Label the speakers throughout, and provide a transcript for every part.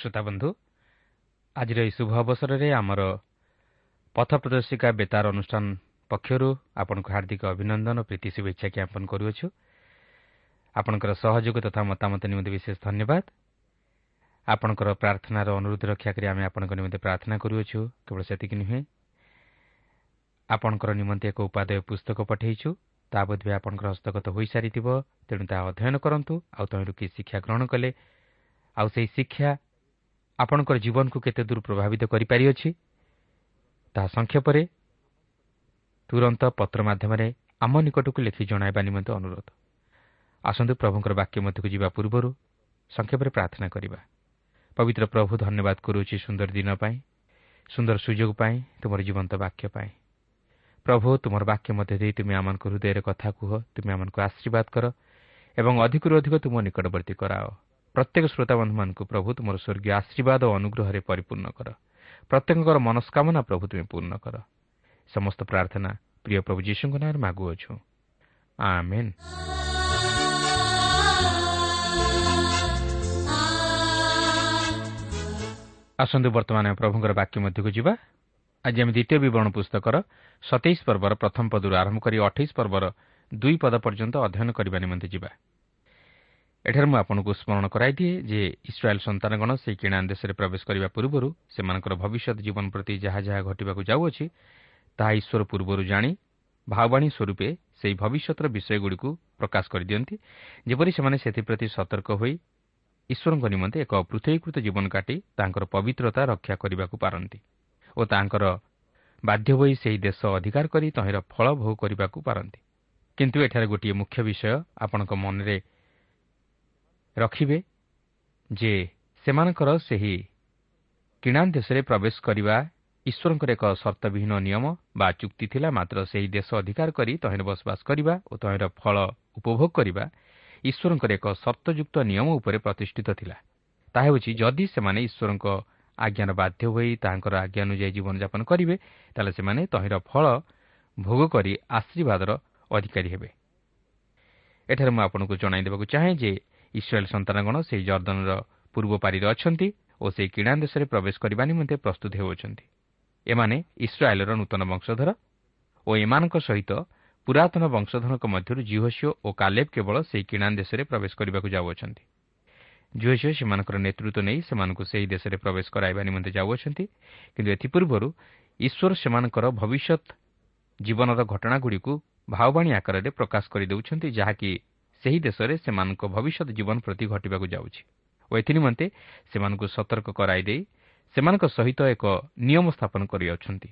Speaker 1: ଶ୍ରୋତା ବନ୍ଧୁ ଆଜିର ଏହି ଶୁଭ ଅବସରରେ ଆମର ପଥ ପ୍ରଦର୍ଶିକା ବେତାର ଅନୁଷ୍ଠାନ ପକ୍ଷରୁ ଆପଣଙ୍କୁ ହାର୍ଦ୍ଦିକ ଅଭିନନ୍ଦନ ଓ ପ୍ରୀତି ଶୁଭେଚ୍ଛା ଜ୍ଞାପନ କରୁଅଛୁ। ଆପଣଙ୍କର ସହଯୋଗ ତଥା ମତାମତ ନିମନ୍ତେ ବିଶେଷ ଧନ୍ୟବାଦ। ଆପଣଙ୍କର ପ୍ରାର୍ଥନାର ଅନୁରୋଧ ରକ୍ଷା କରି ଆମେ ଆପଣଙ୍କ ନିମନ୍ତେ ପ୍ରାର୍ଥନା କରୁଅଛୁ କେବଳ ସେତିକି ନୁହେଁ। ଆପଣଙ୍କର ନିମନ୍ତେ ଏକ ଉପାଦେୟ ପୁସ୍ତକ ପଠାଇଛୁ ତାହା ବୋଧହୁଏ ଆପଣଙ୍କର ହସ୍ତଗତ ହୋଇସାରିଥିବ ତେଣୁ ତାହା ଅଧ୍ୟୟନ କରନ୍ତୁ ଆଉ ତହିଁରୁ କି ଶିକ୍ଷା ଗ୍ରହଣ କଲେ ଆଉ ସେହି ଶିକ୍ଷା ଆପଣଙ୍କର ଜୀବନକୁ କେତେ ଦୂର ପ୍ରଭାବିତ କରିପାରିଅଛି? ତାହା ସଂକ୍ଷେପରେ ତୁରନ୍ତ ପତ୍ର ମାଧ୍ୟମରେ ଆମ ନିକଟକୁ ଲେଖି ଜଣାଇବା ନିମନ୍ତେ ଅନୁରୋଧ। ଆସନ୍ତୁ ପ୍ରଭୁଙ୍କର ବାକ୍ୟ ମଧ୍ୟକୁ ଯିବା ପୂର୍ବରୁ ସଂକ୍ଷେପରେ ପ୍ରାର୍ଥନା କରିବା। ପବିତ୍ର ପ୍ରଭୁ ଧନ୍ୟବାଦ କରୁଅଛି ସୁନ୍ଦର ଦିନ ପାଇଁ ସୁନ୍ଦର ସୁଯୋଗ ପାଇଁ ତୁମର ଜୀବନ୍ତ ବାକ୍ୟ ପାଇଁ। ପ୍ରଭୁ ତୁମର ବାକ୍ୟ ମଧ୍ୟ ଦେଇ ତୁମେ ଆମମାନଙ୍କ ହୃଦୟରେ କଥା କୁହ ତୁମେ ଆମମାନଙ୍କୁ ଆଶୀର୍ବାଦ କର ଏବଂ ଅଧିକରୁ ଅଧିକ ତୁମ ନିକଟବର୍ତ୍ତୀ କରାଅ। ପ୍ରତ୍ୟେକ ଶ୍ରୋତାବନ୍ଧୁମାନଙ୍କୁ ପ୍ରଭୁ ତୁମର ସ୍ୱର୍ଗୀୟ ଆଶୀର୍ବାଦ ଓ ଅନୁଗ୍ରହରେ ପରିପୂର୍ଣ୍ଣ କର। ପ୍ରତ୍ୟେକଙ୍କର ମନସ୍କାମନା ପ୍ରଭୁ ତୁମେ ପୂର୍ଣ୍ଣ କର। ସମସ୍ତ ପ୍ରାର୍ଥନା ପ୍ରିୟ ପ୍ରଭୁ ଯୀଶୁଙ୍କ ନାଁରେ ମାଗୁଅଛୁ। ଆସନ୍ତୁ ବର୍ତ୍ତମାନ ପ୍ରଭୁଙ୍କର ବାକ୍ୟ ମଧ୍ୟକୁ ଯିବା। ଆଜି ଆମେ ଦ୍ୱିତୀୟ ବିବରଣୀ ପୁସ୍ତକର ସତେଇଶ ପର୍ବର ପ୍ରଥମ ପଦରୁ ଆରମ୍ଭ କରି ଅଠେଇଶ ପର୍ବର ଦୁଇ ପଦ ପର୍ଯ୍ୟନ୍ତ ଅଧ୍ୟୟନ କରିବା ନିମନ୍ତେ ଯିବା। ଏଠାରେ ମୁଁ ଆପଣଙ୍କୁ ସ୍ମରଣ କରାଇଦିଏ ଯେ ଇସ୍ରାଏଲ୍ ସନ୍ତାନଗଣ ସେହି କିଣା ଦେଶରେ ପ୍ରବେଶ କରିବା ପୂର୍ବରୁ ସେମାନଙ୍କର ଭବିଷ୍ୟତ ଜୀବନ ପ୍ରତି ଯାହା ଯାହା ଘଟିବାକୁ ଯାଉଅଛି ତାହା ଈଶ୍ୱର ପୂର୍ବରୁ ଜାଣି ଭାବବାଣୀ ସ୍ୱରୂପେ ସେହି ଭବିଷ୍ୟତର ବିଷୟଗୁଡ଼ିକୁ ପ୍ରକାଶ କରିଦିଅନ୍ତି ଯେପରି ସେମାନେ ସେଥିପ୍ରତି ସତର୍କ ହୋଇ ଈଶ୍ୱରଙ୍କ ନିମନ୍ତେ ଏକ ପୃଥକୀକୃତ ଜୀବନ କାଟି ତାଙ୍କର ପବିତ୍ରତା ରକ୍ଷା କରିବାକୁ ପାରନ୍ତି ଓ ତାଙ୍କର ବାଧ୍ୟ ହୋଇ ସେହି ଦେଶ ଅଧିକାର କରି ତହିଁର ଫଳ ଭୋଗ କରିବାକୁ ପାରନ୍ତି କିନ୍ତୁ ଏଠାରେ ଗୋଟିଏ ମୁଖ୍ୟ ବିଷୟ ଆପଣଙ୍କ ମନରେ ରଖିବେ ଯେ ସେମାନଙ୍କର ସେହି କିଣା ଦେଶରେ ପ୍ରବେଶ କରିବା ଈଶ୍ୱରଙ୍କର ଏକ ସର୍ତ୍ତବିହୀନ ନିୟମ ବା ଚୁକ୍ତି ଥିଲା ମାତ୍ର ସେହି ଦେଶ ଅଧିକାର କରି ତହିଁରେ ବସବାସ କରିବା ଓ ତହିଁର ଫଳ ଉପଭୋଗ କରିବା ଈଶ୍ୱରଙ୍କର ଏକ ସର୍ତ୍ତଯୁକ୍ତ ନିୟମ ଉପରେ ପ୍ରତିଷ୍ଠିତ ଥିଲା। ତାହା ହେଉଛି ଯଦି ସେମାନେ ଈଶ୍ୱରଙ୍କ ଆଜ୍ଞାର ବାଧ୍ୟ ହୋଇ ତାହାଙ୍କର ଆଜ୍ଞା ଅନୁଯାୟୀ ଜୀବନଯାପନ କରିବେ ତାହେଲେ ସେମାନେ ତହିଁର ଫଳ ଭୋଗ କରି ଆଶୀର୍ବାଦର ଅଧିକାରୀ ହେବେ। ଏଠାରେ ମୁଁ ଆପଣଙ୍କୁ ଜଣାଇ ଦେବାକୁ ଚାହେଁ ଯେ ଇସ୍ରାଏଲ୍ ସନ୍ତାନଗଣ ସେହି ଜର୍ଦ୍ଦନର ପୂର୍ବ ପାରିରେ ଅଛନ୍ତି ଓ ସେହି କିଣା ଦେଶରେ ପ୍ରବେଶ କରିବା ନିମନ୍ତେ ପ୍ରସ୍ତୁତ ହେଉଅଛନ୍ତି। ଏମାନେ ଇସ୍ରାଏଲ୍ର ନୂତନ ବଂଶଧର ଓ ଏମାନଙ୍କ ସହିତ ପୁରାତନ ବଂଶଧରଙ୍କ ମଧ୍ୟରୁ ଜିହସିଓ ଓ କାଲେବ କେବଳ ସେହି କିଣା ଦେଶରେ ପ୍ରବେଶ କରିବାକୁ ଯାଉଅଛନ୍ତି। ଜୁହସିଓ ସେମାନଙ୍କର ନେତୃତ୍ୱ ନେଇ ସେମାନଙ୍କୁ ସେହି ଦେଶରେ ପ୍ରବେଶ କରାଇବା ନିମନ୍ତେ ଯାଉଅଛନ୍ତି କିନ୍ତୁ ଏଥିପୂର୍ବରୁ ଈଶ୍ୱର ସେମାନଙ୍କର ଭବିଷ୍ୟତ ଜୀବନର ଘଟଣାଗୁଡ଼ିକୁ ଭାଓବାଣୀ ଆକାରରେ ପ୍ରକାଶ କରିଦେଉଛନ୍ତି ଯାହାକି ସେହି ଦେଶରେ ସେମାନଙ୍କ ଭବିଷ୍ୟତ ଜୀବନ ପ୍ରତି ଘଟିବାକୁ ଯାଉଛି। ଓ ଏଥିନିମନ୍ତେ ସେମାନଙ୍କୁ ସତର୍କ କରାଇ ଦେଇ ସେମାନଙ୍କ ସହିତ ଏକ ନିୟମ ସ୍ଥାପନ କରିଅଛନ୍ତି।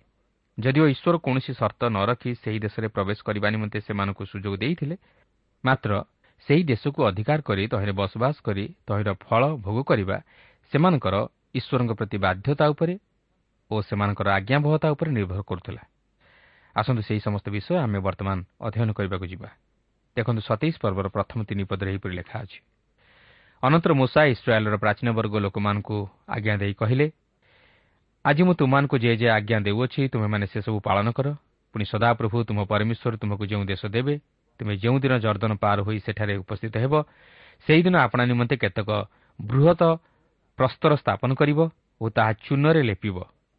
Speaker 1: ଯଦିଓ ଈଶ୍ୱର କୌଣସି ସର୍ତ୍ତ ନ ରଖି ସେହି ଦେଶରେ ପ୍ରବେଶ କରିବା ନିମନ୍ତେ ସେମାନଙ୍କୁ ସୁଯୋଗ ଦେଇଥିଲେ ମାତ୍ର ସେହି ଦେଶକୁ ଅଧିକାର କରି ତହିଁରେ ବସବାସ କରି ତହିଁର ଫଳ ଭୋଗ କରିବା ସେମାନଙ୍କର ଈଶ୍ୱରଙ୍କ ପ୍ରତି ବାଧ୍ୟତା ଉପରେ ଓ ସେମାନଙ୍କର ଆଜ୍ଞାବହତା ଉପରେ ନିର୍ଭର କରୁଥିଲା। ଆସନ୍ତୁ ସେହି ସମସ୍ତ ବିଷୟ ଆମେ ବର୍ତ୍ତମାନ ଅଧ୍ୟୟନ କରିବାକୁ ଯିବା। ଦେଖନ୍ତୁ ସତେଇଶ ପର୍ବର ପ୍ରଥମ ତିନି ପଦରେ ଏହିପରି ଲେଖା ଅଛି। ଅନନ୍ତର ମୂଷା ଇସ୍ରାଏଲ୍ର ପ୍ରାଚୀନ ବର୍ଗ ଲୋକମାନଙ୍କୁ ଆଜ୍ଞା ଦେଇ କହିଲେ ଆଜି ମୁଁ ତୁମମାନଙ୍କୁ ଯେ ଯେ ଆଜ୍ଞା ଦେଉଅଛି ତୁମେମାନେ ସେସବୁ ପାଳନ କର। ପୁଣି ସଦାପ୍ରଭୁ ତୁମ ପରମେଶ୍ୱର ତୁମକୁ ଯେଉଁ ଦେଶ ଦେବେ ତୁମେ ଯେଉଁଦିନ ଜର୍ଦ୍ଦନ ପାର ହୋଇ ସେଠାରେ ଉପସ୍ଥିତ ହେବ ସେହିଦିନ ଆପଣା ନିମନ୍ତେ କେତେକ ବୃହତ ପ୍ରସ୍ତର ସ୍ଥାପନ କରିବ ଓ ତାହା ଚୂନରେ ଲେପିବ।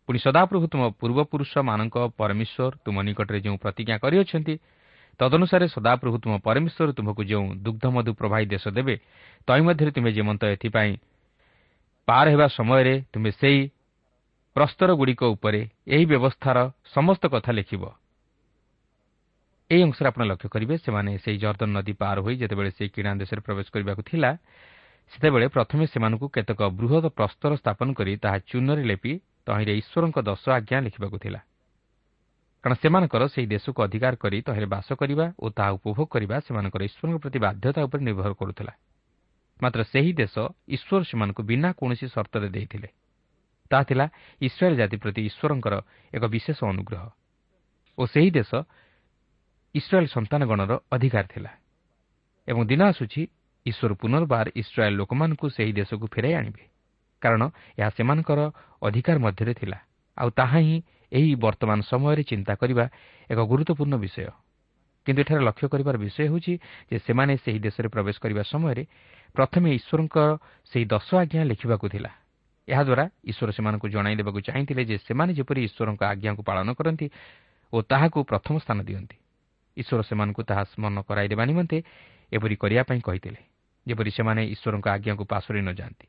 Speaker 1: ପୁଣି ସଦାପ୍ରଭୁ ତୁମ ପୂର୍ବପୁରୁଷମାନଙ୍କ ପରମେଶ୍ୱର ତୁମ ନିକଟରେ ଯେଉଁ ପ୍ରତିଜ୍ଞା କରିଅଛନ୍ତି ତଦନୁସାରେ ସଦାପ୍ରଭୁ ତୁମ ପରମେଶ୍ୱର ତୁମକୁ ଯେଉଁ ଦୁଗ୍ଧମଧୁ ପ୍ରବାହୀ ଦେଶ ଦେବେ ତୈମଧ୍ୟରେ ତୁମେ ଯେମନ୍ତ ଏଥିପାଇଁ ପାର ହେବା ସମୟରେ ତୁମେ ସେହି ପ୍ରସ୍ତରଗୁଡ଼ିକ ଉପରେ ଏହି ବ୍ୟବସ୍ଥାର ସମସ୍ତ କଥା ଲେଖିବ। ଏହି ଅଂଶରେ ଆପଣ ଲକ୍ଷ୍ୟ କରିବେ ସେମାନେ ସେହି ଜର୍ଦ୍ଦନ ନଦୀ ପାର ହୋଇ ଯେତେବେଳେ ସେହି କିଣା ଦେଶରେ ପ୍ରବେଶ କରିବାକୁ ଥିଲା ସେତେବେଳେ ପ୍ରଥମେ ସେମାନଙ୍କୁ କେତେକ ବୃହତ ପ୍ରସ୍ତର ସ୍ଥାପନ କରି ତାହା ଚୂନରେ ଲେପି ତହିଁରେ ଈଶ୍ୱରଙ୍କ ଦଶ ଆଜ୍ଞା ଲେଖିବାକୁ ଥିଲା। କାରଣ ସେମାନଙ୍କର ସେହି ଦେଶକୁ ଅଧିକାର କରି ତହିଁରେ ବାସ କରିବା ଓ ତାହା ଉପଭୋଗ କରିବା ସେମାନଙ୍କର ଈଶ୍ୱରଙ୍କ ପ୍ରତି ବାଧ୍ୟତା ଉପରେ ନିର୍ଭର କରୁଥିଲା। ମାତ୍ର ସେହି ଦେଶ ଈଶ୍ୱର ସେମାନଙ୍କୁ ବିନା କୌଣସି ସର୍ତ୍ତରେ ଦେଇଥିଲେ। ତାହା ଥିଲା ଇସ୍ରାଏଲ୍ ଜାତି ପ୍ରତି ଈଶ୍ୱରଙ୍କର ଏକ ବିଶେଷ ଅନୁଗ୍ରହ। ଓ ସେହି ଦେଶ ଇସ୍ରାଏଲ୍ ସନ୍ତାନଗଣର ଅଧିକାର ଥିଲା। ଏବଂ ଦିନ ଆସୁଛି ଈଶ୍ୱର ପୁନର୍ବାର ଇସ୍ରାଏଲ୍ ଲୋକମାନଙ୍କୁ ସେହି ଦେଶକୁ ଫେରାଇ ଆଣିବେ। କାରଣ ଏହା ସେମାନଙ୍କର ଅଧିକାର ମଧ୍ୟରେ ଥିଲା। ଆଉ ତାହା ହିଁ ଏହି ବର୍ତ୍ତମାନ ସମୟରେ ଚିନ୍ତା କରିବା ଏକ ଗୁରୁତ୍ୱପୂର୍ଣ୍ଣ ବିଷୟ। କିନ୍ତୁ ଏଠାରେ ଲକ୍ଷ୍ୟ କରିବାର ବିଷୟ ହେଉଛି ଯେ ସେମାନେ ସେହି ଦେଶରେ ପ୍ରବେଶ କରିବା ସମୟରେ ପ୍ରଥମେ ଈଶ୍ୱରଙ୍କ ସେହି ଦଶ ଆଜ୍ଞା ଲେଖିବାକୁ ଥିଲା। ଏହାଦ୍ୱାରା ଈଶ୍ୱର ସେମାନଙ୍କୁ ଜଣାଇ ଦେବାକୁ ଚାହିଁଥିଲେ ଯେ ସେମାନେ ଯେପରି ଈଶ୍ୱରଙ୍କ ଆଜ୍ଞାକୁ ପାଳନ କରନ୍ତି ଓ ତାହାକୁ ପ୍ରଥମ ସ୍ଥାନ ଦିଅନ୍ତି। ଈଶ୍ୱର ସେମାନଙ୍କୁ ତାହା ସ୍ମରଣ କରାଇଦେବା ନିମନ୍ତେ ଏପରି କରିବା ପାଇଁ କହିଥିଲେ ଯେପରି ସେମାନେ ଈଶ୍ୱରଙ୍କ ଆଜ୍ଞାକୁ ପାଶୋରି ନ ଯାଆନ୍ତି।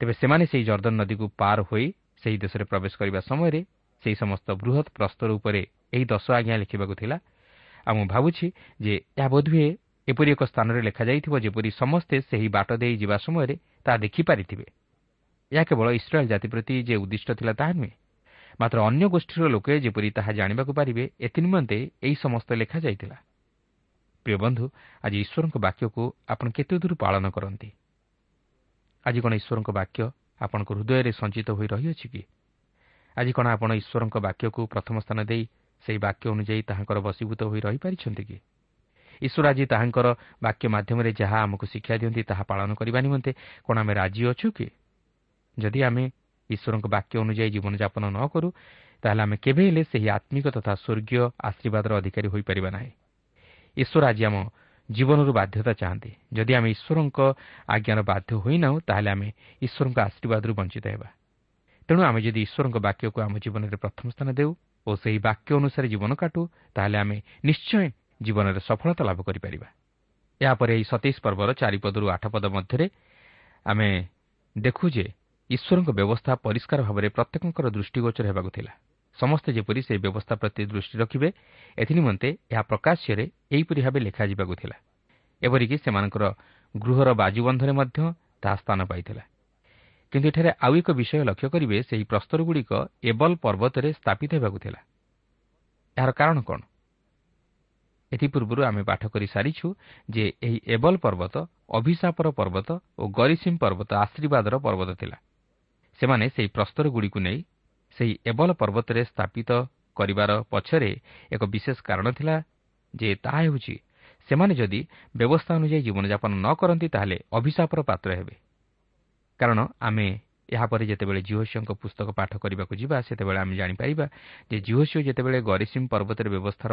Speaker 1: ତେବେ ସେମାନେ ସେହି ଜର୍ଦ୍ଦନ ନଦୀକୁ ପାର ହୋଇ ସେହି ଦେଶରେ ପ୍ରବେଶ କରିବା ସମୟରେ ସେହି ସମସ୍ତ ବୃହତ୍ ପ୍ରସ୍ତର ଉପରେ ଏହି ଦଶ ଆଜ୍ଞା ଲେଖିବାକୁ ଥିଲା। ଆଉ ମୁଁ ଭାବୁଛି ଯେ ଏହା ବୋଧହୁଏ ଏପରି ଏକ ସ୍ଥାନରେ ଲେଖାଯାଇଥିବ ଯେପରି ସମସ୍ତେ ସେହି ବାଟ ଦେଇ ଯିବା ସମୟରେ ତାହା ଦେଖିପାରିଥିବେ। ଏହା କେବଳ ଇସ୍ରାଏଲ୍ ଜାତି ପ୍ରତି ଯେ ଉଦ୍ଦିଷ୍ଟ ଥିଲା ତାହା ନୁହେଁ ମାତ୍ର ଅନ୍ୟ ଗୋଷ୍ଠୀର ଲୋକେ ଯେପରି ତାହା ଜାଣିବାକୁ ପାରିବେ ଏଥିନିମନ୍ତେ ଏହି ସମସ୍ତ ଲେଖାଯାଇଥିଲା। ପ୍ରିୟ ବନ୍ଧୁ ଆଜି ଈଶ୍ୱରଙ୍କ ବାକ୍ୟକୁ ଆପଣ କେତେ ଦୂର ପାଳନ କରନ୍ତି? ଆଜି କ'ଣ ଈଶ୍ୱରଙ୍କ ବାକ୍ୟ ଆପଣଙ୍କ ହୃଦୟରେ ସଞ୍ଚିତ ହୋଇ ରହିଅଛି କି? ଆଜି କ'ଣ ଆପଣ ଈଶ୍ୱରଙ୍କ ବାକ୍ୟକୁ ପ୍ରଥମ ସ୍ଥାନ ଦେଇ ସେହି ବାକ୍ୟ ଅନୁଯାୟୀ ତାହାଙ୍କର ବଶୀଭୂତ ହୋଇ ରହିପାରିଛନ୍ତି କି? ଈଶ୍ୱର ଆଜି ତାହାଙ୍କର ବାକ୍ୟ ମାଧ୍ୟମରେ ଯାହା ଆମକୁ ଶିକ୍ଷା ଦିଅନ୍ତି ତାହା ପାଳନ କରିବା ନିମନ୍ତେ କ'ଣ ଆମେ ରାଜି ଅଛୁ କି? ଯଦି ଆମେ ଈଶ୍ୱରଙ୍କ ବାକ୍ୟ ଅନୁଯାୟୀ ଜୀବନଯାପନ ନ କରୁ ତାହେଲେ ଆମେ କେବେ ହେଲେ ସେହି ଆତ୍ମିକ ତଥା ସ୍ୱର୍ଗୀୟ ଆଶୀର୍ବାଦର ଅଧିକାରୀ ହୋଇପାରିବା ନାହିଁ। ଈଶ୍ୱର ଆଜି ଆମ ଜୀବନରୁ ବାଧ୍ୟତା ଚାହାନ୍ତି। ଯଦି ଆମେ ଈଶ୍ୱରଙ୍କ ଆଜ୍ଞାର ବାଧ୍ୟ ହୋଇନାହୁଁ ତାହେଲେ ଆମେ ଈଶ୍ୱରଙ୍କ ଆଶୀର୍ବାଦରୁ ବଞ୍ଚିତ ହେବା। ତେଣୁ ଆମେ ଯଦି ଈଶ୍ୱରଙ୍କ ବାକ୍ୟକୁ ଆମ ଜୀବନରେ ପ୍ରଥମ ସ୍ଥାନ ଦେଉ ଓ ସେହି ବାକ୍ୟ ଅନୁସାରେ ଜୀବନ କାଟୁ ତାହେଲେ ଆମେ ନିଶ୍ଚୟ ଜୀବନରେ ସଫଳତା ଲାଭ କରିପାରିବା। ଏହାପରେ ଏହି ସତେଇଶ ପର୍ବର ଚାରିପଦରୁ ଆଠ ପଦ ମଧ୍ୟରେ ଆମେ ଦେଖୁ ଯେ ଈଶ୍ୱରଙ୍କ ବ୍ୟବସ୍ଥା ପରିଷ୍କାର ଭାବରେ ପ୍ରତ୍ୟେକଙ୍କର ଦୃଷ୍ଟିଗୋଚର ହେବାକୁ ଥିଲା। ସମସ୍ତେ ଯେପରି ସେହି ବ୍ୟବସ୍ଥା ପ୍ରତି ଦୃଷ୍ଟି ରଖିବେ ଏଥିନିମନ୍ତେ ଏହା ପ୍ରକାଶ୍ୟରେ ଏହିପରି ଭାବେ ଲେଖାଯିବାକୁ ଥିଲା। ଏପରିକି ସେମାନଙ୍କର ଗୃହର ବାଜୁବନ୍ଧରେ ମଧ୍ୟ ତାହା ସ୍ଥାନ ପାଇଥିଲା। କିନ୍ତୁ ଏଠାରେ ଆଉ ଏକ ବିଷୟ ଲକ୍ଷ୍ୟ କରିବେ ସେହି ପ୍ରସ୍ତରଗୁଡ଼ିକ ଏବଲ ପର୍ବତରେ ସ୍ଥାପିତ ହେବାକୁ ଥିଲା। ଏହାର କାରଣ କ'ଣ? ଏଥିପୂର୍ବରୁ ଆମେ ପାଠ କରି ସାରିଛୁ ଯେ ଏହି ଏବଲ ପର୍ବତ ଅଭିଶାପର ପର୍ବତ ଓ ଗରିସିମ୍ ପର୍ବତ ଆଶୀର୍ବାଦର ପର୍ବତ ଥିଲା। ସେମାନେ ସେହି ପ୍ରସ୍ତରଗୁଡ଼ିକୁ ନେଇ ସେହି ଏବଲ ପର୍ବତରେ ସ୍ଥାପିତ କରିବାର ପଛରେ ଏକ ବିଶେଷ କାରଣ ଥିଲା ଯେ ତାହା ହେଉଛି ସେମାନେ ଯଦି ବ୍ୟବସ୍ଥା ଅନୁଯାୟୀ ଜୀବନଯାପନ ନ କରନ୍ତି ତାହେଲେ ଅଭିଶାପର ପାତ୍ର ହେବେ। କାରଣ ଆମେ ଏହାପରେ ଯେତେବେଳେ ଜିଓସିଓଙ୍କ ପୁସ୍ତକ ପାଠ କରିବାକୁ ଯିବା ସେତେବେଳେ ଆମେ ଜାଣିପାରିବା ଯେ ଜିଓସିଓ ଯେତେବେଳେ ଗରିସିମ୍ ପର୍ବତରେ ବ୍ୟବସ୍ଥାର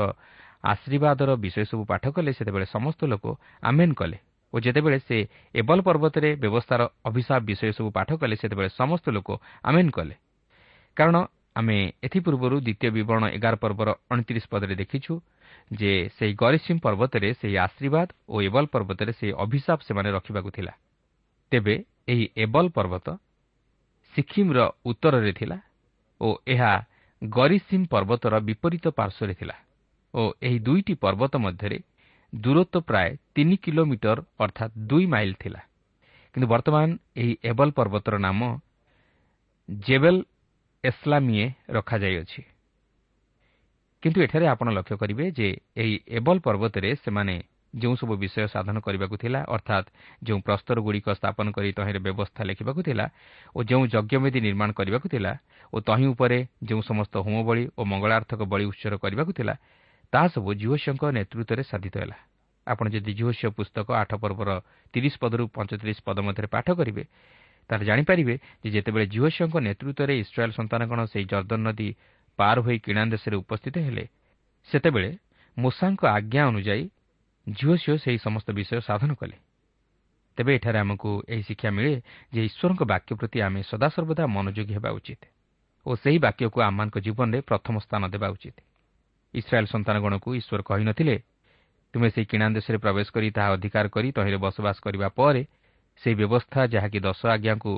Speaker 1: ଆଶୀର୍ବାଦର ବିଷୟ ସବୁ ପାଠ କଲେ ସେତେବେଳେ ସମସ୍ତ ଲୋକ ଆମେନ୍ କଲେ। ଓ ଯେତେବେଳେ ସେ ଏବଲ ପର୍ବତରେ ବ୍ୟବସ୍ଥାର ଅଭିଶାପ ବିଷୟ ସବୁ ପାଠ କଲେ ସେତେବେଳେ ସମସ୍ତ ଲୋକ ଆମେନ୍ କଲେ। କାରଣ ଆମେ ଏଥିପୂର୍ବରୁ ଦ୍ୱିତୀୟ ବିବରଣ ଏଗାର ପର୍ବର ଅଣତିରିଶ ପଦରେ ଦେଖିଛୁ ଯେ ସେହି ଗରିସିମ୍ ପର୍ବତରେ ସେହି ଆଶୀର୍ବାଦ ଓ ଏବଲ ପର୍ବତରେ ସେହି ଅଭିଶାପ ସେମାନେ ରଖିବାକୁ ଥିଲା। ତେବେ ଏହି ଏବଲ ପର୍ବତ ସିକିମ୍ର ଉତ୍ତରରେ ଥିଲା ଓ ଏହା ଗରିସିମ୍ ପର୍ବତର ବିପରୀତ ପାର୍ଶ୍ୱରେ ଥିଲା ଓ ଏହି ଦୁଇଟି ପର୍ବତ ମଧ୍ୟରେ ଦୂରତ୍ୱ ପ୍ରାୟ ତିନି କିଲୋମିଟର ଅର୍ଥାତ୍ ଦୁଇ ମାଇଲ୍ ଥିଲା। କିନ୍ତୁ ବର୍ତ୍ତମାନ ଏହି ଏବଲ ପର୍ବତର ନାମ ଜେବେଲ ଏସ୍ଲାମିଏ ରଖାଯାଇଅଛି। କିନ୍ତୁ ଏଠାରେ ଆପଣ ଲକ୍ଷ୍ୟ କରିବେ ଯେ ଏହି ଏବଲ ପର୍ବତରେ ସେମାନେ ଯେଉଁ ସବୁ ବିଷୟ ସାଧନ କରିବାକୁ ଥିଲା ଅର୍ଥାତ୍ ଯେଉଁ ପ୍ରସ୍ତରଗୁଡ଼ିକ ସ୍ଥାପନ କରି ତହିଁରେ ବ୍ୟବସ୍ଥା ଲେଖିବାକୁ ଥିଲା ଓ ଯେଉଁ ଯଜ୍ଞବେଦୀ ନିର୍ମାଣ କରିବାକୁ ଥିଲା ଓ ତହିଁ ଉପରେ ଯେଉଁ ସମସ୍ତ ହୋମବଳି ଓ ମଙ୍ଗଳାର୍ଥକ ବଳି ଉତ୍ସର କରିବାକୁ ଥିଲା ତାହା ସବୁ ଜିଓସିଓଙ୍କ ନେତୃତ୍ୱରେ ସାଧିତ ହେଲା। ଆପଣ ଯଦି ଜିଓସିଓ ପୁସ୍ତକ ଆଠ ପର୍ବର ତିରିଶ ପଦରୁ ପଞ୍ଚତିରିଶ ପଦ ମଧ୍ୟରେ ପାଠ କରିବେ ତାହେଲେ ଜାଣିପାରିବେ ଯେ ଯେତେବେଳେ ଜିଓସିଓଙ୍କ ନେତୃତ୍ୱରେ ଇସ୍ରାଏଲ୍ ସନ୍ତାନଗଣ ସେହି ଜର୍ଦ୍ଦନ ନଦୀ ପାର ହୋଇ କିଣା ଦେଶରେ ଉପସ୍ଥିତ ହେଲେ ସେତେବେଳେ ମୂଷାଙ୍କ ଆଜ୍ଞା ଅନୁଯାୟୀ ଝିଅସିଓ ସେହି ସମସ୍ତ ବିଷୟ ସାଧନ କଲେ। ତେବେ ଏଠାରେ ଆମକୁ ଏହି ଶିକ୍ଷା ମିଳେ ଯେ ଈଶ୍ୱରଙ୍କ ବାକ୍ୟ ପ୍ରତି ଆମେ ସଦାସର୍ବଦା ମନୋଯୋଗୀ ହେବା ଉଚିତ ଓ ସେହି ବାକ୍ୟକୁ ଆମମାନଙ୍କ ଜୀବନରେ ପ୍ରଥମ ସ୍ଥାନ ଦେବା ଉଚିତ। ଇସ୍ରାଏଲ୍ ସନ୍ତାନଗଣକୁ ଈଶ୍ୱର କହିନଥିଲେ ତୁମେ ସେହି କିଣା ଦେଶରେ ପ୍ରବେଶ କରି ତାହା ଅଧିକାର କରି ତହିଁରେ ବସବାସ କରିବା ପରେ ସେହି ବ୍ୟବସ୍ଥା ଯାହାକି ଦଶ ଆଜ୍ଞାଙ୍କୁ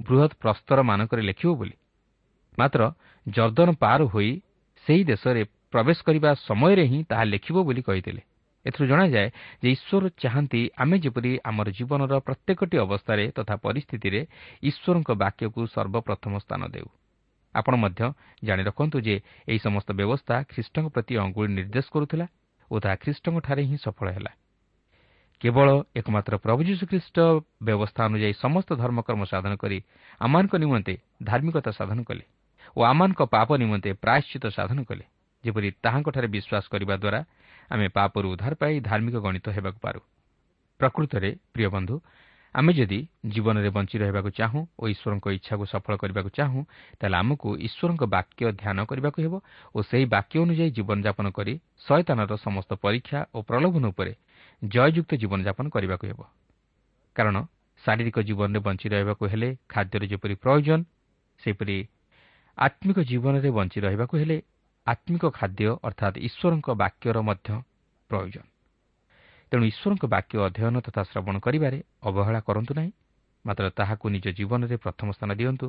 Speaker 1: ବୃହତ୍ ପ୍ରସ୍ତରମାନଙ୍କରେ ଲେଖିବ ବୋଲି। ମାତ୍ର ଜର୍ଦ୍ଦନ ପାର ହୋଇ ସେହି ଦେଶରେ ପ୍ରବେଶ କରିବା ସମୟରେ ହିଁ ତାହା ଲେଖିବ ବୋଲି କହିଥିଲେ। ଏଥିରୁ ଜଣାଯାଏ ଯେ ଈଶ୍ୱର ଚାହାନ୍ତି ଆମେ ଯେପରି ଆମର ଜୀବନର ପ୍ରତ୍ୟେକଟି ଅବସ୍ଥାରେ ତଥା ପରିସ୍ଥିତିରେ ଈଶ୍ୱରଙ୍କ ବାକ୍ୟକୁ ସର୍ବପ୍ରଥମ ସ୍ଥାନ ଦେଉ। ଆପଣ ମଧ୍ୟ ଜାଣି ରଖନ୍ତୁ ଯେ ଏହି ସମସ୍ତ ବ୍ୟବସ୍ଥା ଖ୍ରୀଷ୍ଟଙ୍କ ପ୍ରତି ଅଙ୍ଗୁଳି ନିର୍ଦ୍ଦେଶ କରୁଥିଲା ଓ ତାହା ଖ୍ରୀଷ୍ଟଙ୍କଠାରେ ହିଁ ସଫଳ ହେଲା। କେବଳ ଏକମାତ୍ର ପ୍ରଭୁ ଯୀଶୁଖ୍ରୀଷ୍ଟ ବ୍ୟବସ୍ଥା ଅନୁଯାୟୀ ସମସ୍ତ ଧର୍ମକର୍ମ ସାଧନ କରି ଆମମାନଙ୍କ ନିମନ୍ତେ ଧାର୍ମିକତା ସାଧନ କଲେ ଓ ଆମମାନଙ୍କ ପାପ ନିମନ୍ତେ ପ୍ରାୟଶ୍ଚିତ ସାଧନ କଲେ ଯେପରି ତାହାଙ୍କଠାରେ ବିଶ୍ୱାସ କରିବା ଦ୍ୱାରା ଆମେ ପାପରୁ ଉଦ୍ଧାର ପାଇ ଧାର୍ମିକ ଗଣିତ ହେବାକୁ ପାରୁ। ପ୍ରକୃତରେ ପ୍ରିୟ ବନ୍ଧୁ ଆମେ ଯଦି ଜୀବନରେ ବଞ୍ଚି ରହିବାକୁ ଚାହୁଁ ଓ ଈଶ୍ୱରଙ୍କ ଇଚ୍ଛାକୁ ସଫଳ କରିବାକୁ ଚାହୁଁ ତାହେଲେ ଆମକୁ ଈଶ୍ୱରଙ୍କ ବାକ୍ୟ ଧ୍ୟାନ କରିବାକୁ ହେବ ଓ ସେହି ବାକ୍ୟ ଅନୁଯାୟୀ ଜୀବନଯାପନ କରି ଶୟତାନର ସମସ୍ତ ପରୀକ୍ଷା ଓ ପ୍ରଲୋଭନ ଉପରେ ଜୟଯୁକ୍ତ ଜୀବନଯାପନ କରିବାକୁ ହେବ। କାରଣ ଶାରୀରିକ ଜୀବନରେ ବଞ୍ଚି ରହିବାକୁ ହେଲେ ଖାଦ୍ୟର ଯେପରି ପ୍ରୟୋଜନ ସେପରି ଆତ୍ମିକ ଜୀବନରେ ବଞ୍ଚି ରହିବାକୁ ହେଲେ ଆତ୍ମିକ ଖାଦ୍ୟ ଅର୍ଥାତ୍ ଈଶ୍ୱରଙ୍କ ବାକ୍ୟର ମଧ୍ୟ ପ୍ରୟୋଜନ। ତେଣୁ ଈଶ୍ୱରଙ୍କ ବାକ୍ୟ ଅଧ୍ୟୟନ ତଥା ଶ୍ରବଣ କରିବାରେ ଅବହେଳା କରନ୍ତୁ ନାହିଁ ମାତ୍ର ତାହାକୁ ନିଜ ଜୀବନରେ ପ୍ରଥମ ସ୍ଥାନ ଦିଅନ୍ତୁ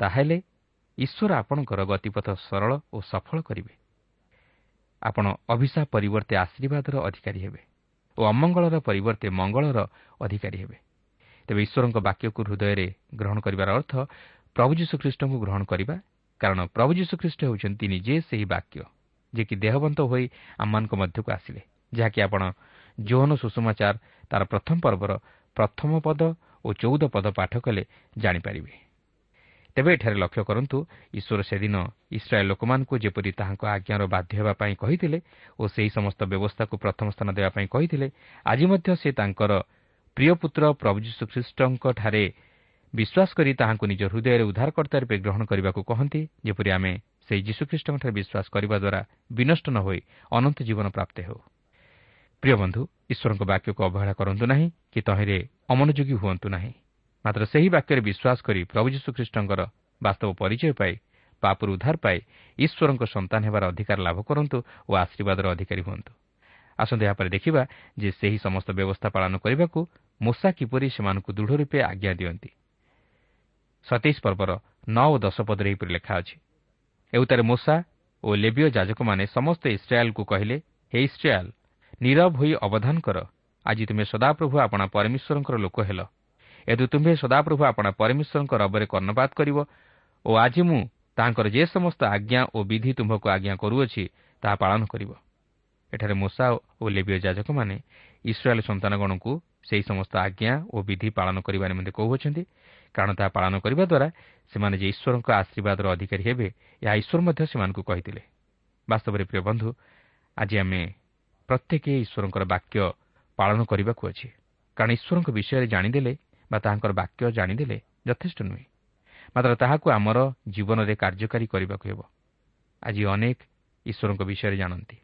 Speaker 1: ତାହେଲେ ଈଶ୍ୱର ଆପଣଙ୍କର ଗତିପଥ ସରଳ ଓ ସଫଳ କରିବେ। ଆପଣ ଅଭିଶାପ ପରିବର୍ତ୍ତେ ଆଶୀର୍ବାଦର ଅଧିକାରୀ ହେବେ ଓ ଅମଙ୍ଗଳର ପରିବର୍ତ୍ତେ ମଙ୍ଗଳର ଅଧିକାରୀ ହେବେ। ତେବେ ଈଶ୍ୱରଙ୍କ ବାକ୍ୟକୁ ହୃଦୟରେ ଗ୍ରହଣ କରିବାର ଅର୍ଥ ପ୍ରଭୁ ଯୀଶୁଖ୍ରୀଷ୍ଟଙ୍କୁ ଗ୍ରହଣ କରିବା କାରଣ ପ୍ରଭୁ ଯୀଶୁଖ୍ରୀଷ୍ଟ ହେଉଛନ୍ତି ନିଜେ ସେହି ବାକ୍ୟ ଯିଏକି ଦେହବନ୍ତ ହୋଇ ଆମମାନଙ୍କ ମଧ୍ୟକୁ ଆସିଲେ ଯାହାକି ଆପଣ ଯୌନ ସୁଷମାଚାର ତା'ର ପ୍ରଥମ ପର୍ବର ପ୍ରଥମ ପଦ ଓ ଚଉଦ ପଦ ପାଠ କଲେ ଜାଣିପାରିବେ। ତେବେ ଏଠାରେ ଲକ୍ଷ୍ୟ କରନ୍ତୁ ଈଶ୍ୱର ସେଦିନ ଇସ୍ରାଏଲ୍ ଲୋକମାନଙ୍କୁ ଯେପରି ତାହାଙ୍କ ଆଜ୍ଞାର ବାଧ୍ୟ ହେବା ପାଇଁ କହିଥିଲେ ଓ ସେହି ସମସ୍ତ ବ୍ୟବସ୍ଥାକୁ ପ୍ରଥମ ସ୍ଥାନ ଦେବା ପାଇଁ କହିଥିଲେ ଆଜି ମଧ୍ୟ ସେ ତାଙ୍କର ପ୍ରିୟ ପୁତ୍ର ପ୍ରଭୁ ଯୀଶୁଖ୍ରୀଷ୍ଟଙ୍କଠାରେ ବିଶ୍ୱାସ କରି ତାହାଙ୍କୁ ନିଜ ହୃଦୟରେ ଉଦ୍ଧାରକର୍ତ୍ତା ରୂପେ ଗ୍ରହଣ କରିବାକୁ କହନ୍ତି ଯେପରି ଆମେ ସେହି ଯୀଶୁଖ୍ରୀଷ୍ଟଙ୍କଠାରେ ବିଶ୍ୱାସ କରିବା ଦ୍ୱାରା ବିନଷ୍ଟ ନ ହୋଇ ଅନନ୍ତ ଜୀବନ ପ୍ରାପ୍ତ ହେଉ। ପ୍ରିୟ ବନ୍ଧୁ ଈଶ୍ୱରଙ୍କ ବାକ୍ୟକୁ ଅବହେଳା କରନ୍ତୁ ନାହିଁ କି ତହିଁରେ ଅମନୋଯୋଗୀ ହୁଅନ୍ତୁ ନାହିଁ। ମାତ୍ର ସେହି ବାକ୍ୟରେ ବିଶ୍ୱାସ କରି ପ୍ରଭୁ ଯୀଶୁଖ୍ରୀଷ୍ଟଙ୍କର ବାସ୍ତବ ପରିଚୟ ପାଇ ପାପରୁ ଉଦ୍ଧାର ପାଇ ଈଶ୍ୱରଙ୍କ ସନ୍ତାନ ହେବାର ଅଧିକାର ଲାଭ କରନ୍ତୁ ଓ ଆଶୀର୍ବାଦର ଅଧିକାରୀ ହୁଅନ୍ତୁ। ଆସନ୍ତୁ ଏହାପରେ ଦେଖିବା ଯେ ସେହି ସମସ୍ତ ବ୍ୟବସ୍ଥା ପାଳନ କରିବାକୁ ମୂଷା କିପରି ସେମାନଙ୍କୁ ଦୃଢ଼ ରୂପେ ଆଜ୍ଞା ଦିଅନ୍ତି। ସତେଇଶ ପର୍ବର ନଅ ଓ ଦଶ ପଦରେ ଏହିପରି ଲେଖା ଅଛି। ଏଉତାରେ ମୂଷା ଓ ଲେବିୟ ଯାଜକମାନେ ସମସ୍ତେ ଇସ୍ରାଏଲ୍କୁ କହିଲେ ହେ ଇସ୍ରାଏଲ୍ ନିରବ ହୋଇ ଅବଧାନ କର। ଆଜି ତୁମେ ସଦାପ୍ରଭୁ ଆପଣା ପରମେଶ୍ୱରଙ୍କର ଲୋକ ହେଲ। ଏଦୁ ତୁମ୍ଭେ ସଦାପ୍ରଭୁ ଆପଣା ପରମେଶ୍ୱରଙ୍କ ରବରେ କର୍ଣ୍ଣପାତ କରିବ ଓ ଆଜି ମୁଁ ତାହାଙ୍କର ଯେ ସମସ୍ତ ଆଜ୍ଞା ଓ ବିଧି ତୁମ୍ଭକୁ ଆଜ୍ଞା କରୁଅଛି ତାହା ପାଳନ କରିବ। ଏଠାରେ ମୂଷା ଓ ଲେବିୟ ଯାଜକମାନେ ଇସ୍ରାଏଲ୍ ସନ୍ତାନଗଣକୁ ସେହି ସମସ୍ତ ଆଜ୍ଞା ଓ ବିଧି ପାଳନ କରିବା ନିମନ୍ତେ କହୁଅଛନ୍ତି। କାରଣ ତାହା ପାଳନ କରିବା ଦ୍ୱାରା ସେମାନେ ଯେ ଈଶ୍ୱରଙ୍କ ଆଶୀର୍ବାଦର ଅଧିକାରୀ ହେବେ ଏହା ଈଶ୍ୱର ମଧ୍ୟ ସେମାନଙ୍କୁ କହିଥିଲେ। ବାସ୍ତବରେ ପ୍ରିୟ ବନ୍ଧୁ ଆଜି ଆମେ ପ୍ରତ୍ୟେକ ଈଶ୍ୱରଙ୍କର ବାକ୍ୟ ପାଳନ କରିବାକୁ ଅଛି। କାରଣ ଈଶ୍ୱରଙ୍କ ବିଷୟରେ ଜାଣିଦେଲେ ବା ତାହାଙ୍କର ବାକ୍ୟ ଜାଣିଦେଲେ ଯଥେଷ୍ଟ ନୁହେଁ। ମାତ୍ର ତାହାକୁ ଆମର ଜୀବନରେ କାର୍ଯ୍ୟକାରୀ କରିବାକୁ ହେବ। ଆଜି ଅନେକ ଈଶ୍ୱରଙ୍କ ବିଷୟରେ ଜାଣନ୍ତି।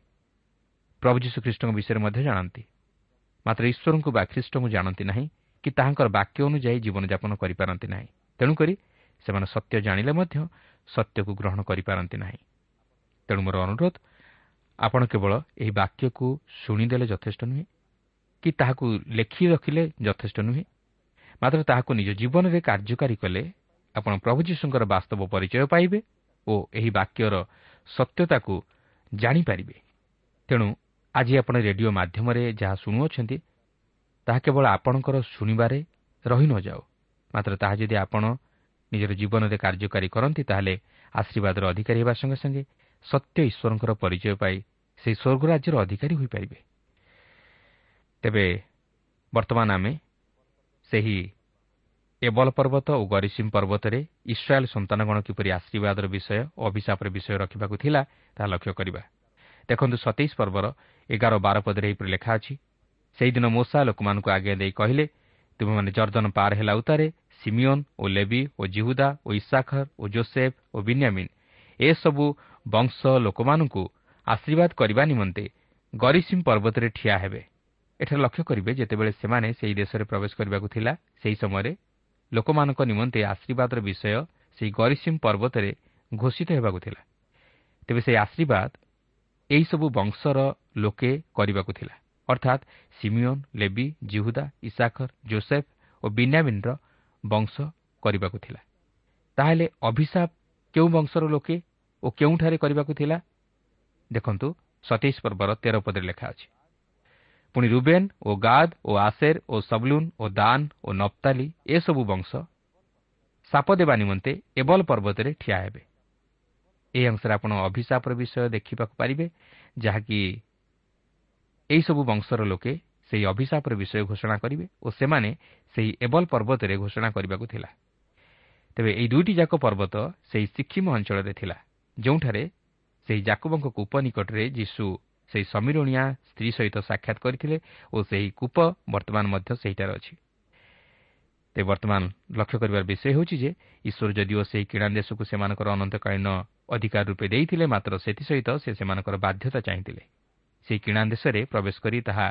Speaker 1: ପ୍ରଭୁ ଯୀଶୁଖ୍ରୀଷ୍ଟଙ୍କ ବିଷୟରେ ମଧ୍ୟ ଜାଣନ୍ତି। ମାତ୍ର ଈଶ୍ୱରଙ୍କୁ ବା ଖ୍ରୀଷ୍ଟଙ୍କୁ ଜାଣନ୍ତି ନାହିଁ। କି ତାହାଙ୍କର ବାକ୍ୟ ଅନୁଯାୟୀ ଜୀବନଯାପନ କରିପାରନ୍ତି ନାହିଁ। ତେଣୁକରି ସେମାନେ ସତ୍ୟ ଜାଣିଲେ ମଧ୍ୟ ସତ୍ୟକୁ ଗ୍ରହଣ କରିପାରନ୍ତି ନାହିଁ। ତେଣୁ ମୋର ଅନୁରୋଧ ଆପଣ କେବଳ ଏହି ବାକ୍ୟକୁ ଶୁଣିଦେଲେ ଯଥେଷ୍ଟ ନୁହେଁ କି ତାହାକୁ ଲେଖି ରଖିଲେ ଯଥେଷ୍ଟ ନୁହେଁ ମାତ୍ର ତାହାକୁ ନିଜ ଜୀବନରେ କାର୍ଯ୍ୟକାରୀ କଲେ ଆପଣ ପ୍ରଭୁ ଯୀଶୁଙ୍କର ବାସ୍ତବ ପରିଚୟ ପାଇବେ ଓ ଏହି ବାକ୍ୟର ସତ୍ୟତାକୁ ଜାଣିପାରିବେ। ତେଣୁ ଆଜି ଆପଣ ରେଡିଓ ମାଧ୍ୟମରେ ଯାହା ଶୁଣୁଅଛନ୍ତି ତାହା କେବଳ ଆପଣଙ୍କର ଶୁଣିବାରେ ରହି ନଯାଉ ମାତ୍ର ତାହା ଯଦି ଆପଣ ନିଜର ଜୀବନରେ କାର୍ଯ୍ୟକାରୀ କରନ୍ତି ତାହେଲେ ଆଶୀର୍ବାଦର ଅଧିକାରୀ ହେବା ସଙ୍ଗେ ସଙ୍ଗେ ସତ୍ୟ ଈଶ୍ୱରଙ୍କର ପରିଚୟ ପାଇ ସେହି ସ୍ୱର୍ଗରାଜ୍ୟର ଅଧିକାରୀ ହୋଇପାରିବେ। ତେବେ ବର୍ତ୍ତମାନ ଆମେ ସେହି ଏବଲ ପର୍ବତ ଓ ଗରିସିମ୍ ପର୍ବତରେ ଇସ୍ରାଏଲ୍ ସନ୍ତାନଗଣ କିପରି ଆଶୀର୍ବାଦର ବିଷୟ ଓ ଅଭିଶାପର ବିଷୟ ରଖିବାକୁ ଥିଲା ତାହା ଲକ୍ଷ୍ୟ କରିବା। ଦେଖନ୍ତୁ ସତେଇଶ ପର୍ବର ଏଗାର ବାର ପଦରେ ଏହିପରି ଲେଖା ଅଛି ସେହିଦିନ ମୂଷା ଲୋକମାନଙ୍କୁ ଆଜ୍ଞା ଦେଇ କହିଲେ ତୁମେମାନେ ଜର୍ଦ୍ଦନ ପାର ହେଲା ଉତ୍ତାରେ ସିମିଓନ୍ ଓ ଲେବି ଓ ଜିହୁଦା ଓ ଇସାଖର ଓ ଜୋସେଫ୍ ଓ ବିନ୍ୟାମିନ୍ ଏସବୁ ବଂଶ ଲୋକମାନଙ୍କୁ ଆଶୀର୍ବାଦ କରିବା ନିମନ୍ତେ ଗରିସିମ୍ ପର୍ବତରେ ଠିଆ ହେବେ। ଏଠାରେ ଲକ୍ଷ୍ୟ କରିବେ ଯେତେବେଳେ ସେମାନେ ସେହି ଦେଶରେ ପ୍ରବେଶ କରିବାକୁ ଥିଲା ସେହି ସମୟରେ ଲୋକମାନଙ୍କ ନିମନ୍ତେ ଆଶୀର୍ବାଦର ବିଷୟ ସେହି ଗରିସିମ୍ ପର୍ବତରେ ଘୋଷିତ ହେବାକୁ ଥିଲା। ତେବେ ସେହି ଆଶୀର୍ବାଦ ଏହିସବୁ ବଂଶର ଲୋକେ କରିବାକୁ ଥିଲା। ଅର୍ଥାତ୍ ସିମିଓନ୍ ଲେବି ଜିହୁଦା ଇସାଖର ଜୋସେଫ୍ ଓ ବିନ୍ୟାମିନ୍ର ବଂଶ କରିବାକୁ ଥିଲା। ତାହେଲେ ଅଭିଶାପ କେଉଁ ବଂଶର ଲୋକେ ଓ କେଉଁଠାରେ କରିବାକୁ ଥିଲା? ଦେଖନ୍ତୁ ସତେଇଶ ପର୍ବର ତେର ପଦରେ ଲେଖା ଅଛି। ପୁଣି ରୁବେନ୍ ଓ ଗାଦ ଓ ଆସେର ଓ ସବଲୁନ୍ ଓ ଦାନ ଓ ନପ୍ତାଲି ଏସବୁ ବଂଶ ସାପ ଦେବା ନିମନ୍ତେ ଏବଲ ପର୍ବତରେ ଠିଆ ହେବେ। ଏହି ଅଂଶରେ ଆପଣ ଅଭିଶାପର ବିଷୟ ଦେଖିବାକୁ ପାରିବେ ଯାହାକି ଏହିସବୁ ବଂଶର ଲୋକେ ସେହି ଅଭିଶାପର ବିଷୟ ଘୋଷଣା କରିବେ ଓ ସେମାନେ ସେହି ଏବଲ ପର୍ବତରେ ଘୋଷଣା କରିବାକୁ ଥିଲା। ତେବେ ଏହି ଦୁଇଟି ଯାକ ପର୍ବତ ସେହି ସିକ୍କିମ ଅଞ୍ଚଳରେ ଥିଲା ଯେଉଁଠାରେ ସେହି ଜାକୁବଙ୍କ କୂପ ନିକଟରେ ଯୀଶୁ ସେହି ସମୀରଣିଆ ସ୍ତ୍ରୀ ସହିତ ସାକ୍ଷାତ କରିଥିଲେ ଓ ସେହି କୂପ ବର୍ତ୍ତମାନ ମଧ୍ୟ ସେହିଠାରେ ଅଛି। ତେବେ ବର୍ତ୍ତମାନ ଲକ୍ଷ୍ୟ କରିବାର ବିଷୟ ହେଉଛି ଯେ ଈଶ୍ୱର ଯଦିଓ ସେହି କିଣା ଦେଶକୁ ସେମାନଙ୍କର ଅନନ୍ତକାଳୀନ ଅଧିକାର ରୂପେ ଦେଇଥିଲେ ମାତ୍ର ସେଥିସହିତ ସେ ସେମାନଙ୍କର ବାଧ୍ୟତା ଚାହିଁଥିଲେ। ସେହି କିଣା ଦେଶରେ ପ୍ରବେଶ କରି ତାହା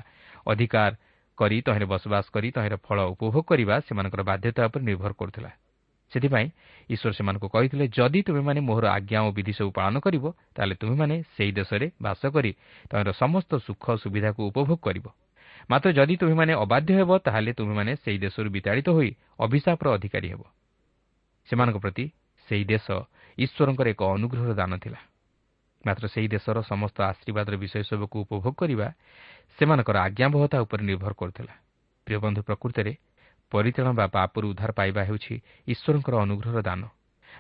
Speaker 1: ଅଧିକାର କରି ତହିଁରେ ବସବାସ କରି ତହିଁର ଫଳ ଉପଭୋଗ କରିବା ସେମାନଙ୍କର ବାଧ୍ୟତା ଉପରେ ନିର୍ଭର କରୁଥିଲା। ସେଥିପାଇଁ ଈଶ୍ୱର ସେମାନଙ୍କୁ କହିଥିଲେ ଯଦି ତୁମେମାନେ ମୋହର ଆଜ୍ଞା ଓ ବିଧି ସବୁ ପାଳନ କରିବ ତାହେଲେ ତୁମେମାନେ ସେହି ଦେଶରେ ବାସ କରି ତହିଁର ସମସ୍ତ ସୁଖ ସୁବିଧାକୁ ଉପଭୋଗ କରିବ। ମାତ୍ର ଯଦି ତୁମେମାନେ ଅବାଧ୍ୟ ହେବ ତାହେଲେ ତୁମେମାନେ ସେହି ଦେଶରୁ ବିତାଡ଼ିତ ହୋଇ ଅଭିଶାପର ଅଧିକାରୀ ହେବ। ସେମାନଙ୍କ ପ୍ରତି ସେହି ଦେଶ ଈଶ୍ୱରଙ୍କର ଏକ ଅନୁଗ୍ରହର ଦାନ ଥିଲା। ମାତ୍ର ସେହି ଦେଶର ସମସ୍ତ ଆଶୀର୍ବାଦର ବିଷୟ ସବୁକୁ ଉପଭୋଗ କରିବା ସେମାନଙ୍କର ଆଜ୍ଞାବହତା ଉପରେ ନିର୍ଭର କରୁଥିଲା। ପ୍ରିୟବନ୍ଧୁ ପ୍ରକୃତରେ ପରିତ୍ରାଣ ବା ପାପରୁ ଉଦ୍ଧାର ପାଇବା ହେଉଛି ଈଶ୍ୱରଙ୍କର ଅନୁଗ୍ରହର ଦାନ।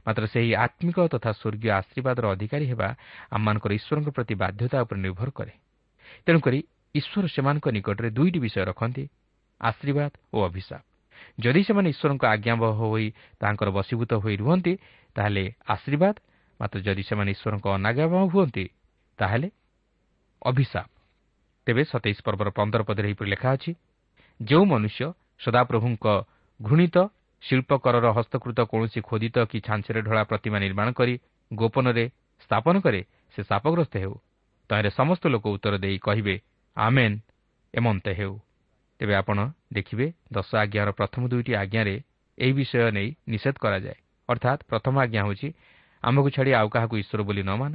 Speaker 1: ମାତ୍ର ସେହି ଆତ୍ମିକ ତଥା ସ୍ୱର୍ଗୀୟ ଆଶୀର୍ବାଦର ଅଧିକାରୀ ହେବା ଆମମାନଙ୍କର ଈଶ୍ୱରଙ୍କ ପ୍ରତି ବାଧ୍ୟତା ଉପରେ ନିର୍ଭର କରେ। ତେଣୁକରି ଈଶ୍ୱର ସେମାନଙ୍କ ନିକଟରେ ଦୁଇଟି ବିଷୟ ରଖନ୍ତି ଆଶୀର୍ବାଦ ଓ ଅଭିଶାପ। ଯଦି ସେମାନେ ଈଶ୍ୱରଙ୍କ ଆଜ୍ଞାବହ ହୋଇ ତାଙ୍କର ବଶୀଭୂତ ହୋଇ ରୁହନ୍ତି ତାହେଲେ ଆଶୀର୍ବାଦ ମାତ୍ର ଯଦି ସେମାନେ ଈଶ୍ୱରଙ୍କ ଅନାଜ୍ଞାବହ ହୁଅନ୍ତି ତାହେଲେ ଅଭିଶାପ ତେବେ ସତେଇଶ ପର୍ବର ପନ୍ଦର ପଦରେ ଏହିପରି ଲେଖା ଅଛି ଯେଉଁ ମନୁଷ୍ୟ ସଦାପ୍ରଭୁଙ୍କ ଘୃଣିତ ଶିଳ୍ପକରର ହସ୍ତକୃତ କୌଣସି ଖୋଦିତ କି ଛାଞ୍ଚରେ ଢଳା ପ୍ରତିମା ନିର୍ମାଣ କରି ଗୋପନରେ ସ୍ଥାପନ କରେ ସେ ସାପଗ୍ରସ୍ତ ହେଉ ତହିଁରେ ସମସ୍ତ ଲୋକ ଉତ୍ତର ଦେଇ କହିବେ ଆମେନ୍ ଏମନ୍ତେ ହେଉ ତେବେ ଆପଣ ଦେଖିବେ ଦଶ ଆଜ୍ଞାର ପ୍ରଥମ ଦୁଇଟି ଆଜ୍ଞାରେ ଏହି ବିଷୟ ନେଇ ନିଷେଧ କରାଯାଏ ଅର୍ଥାତ୍ ପ୍ରଥମ ଆଜ୍ଞା ହେଉଛି ଆମ୍ଭକୁ ଛାଡ଼ି ଆଉ କାହାକୁ ଈଶ୍ୱର ବୋଲି ନ ମାନ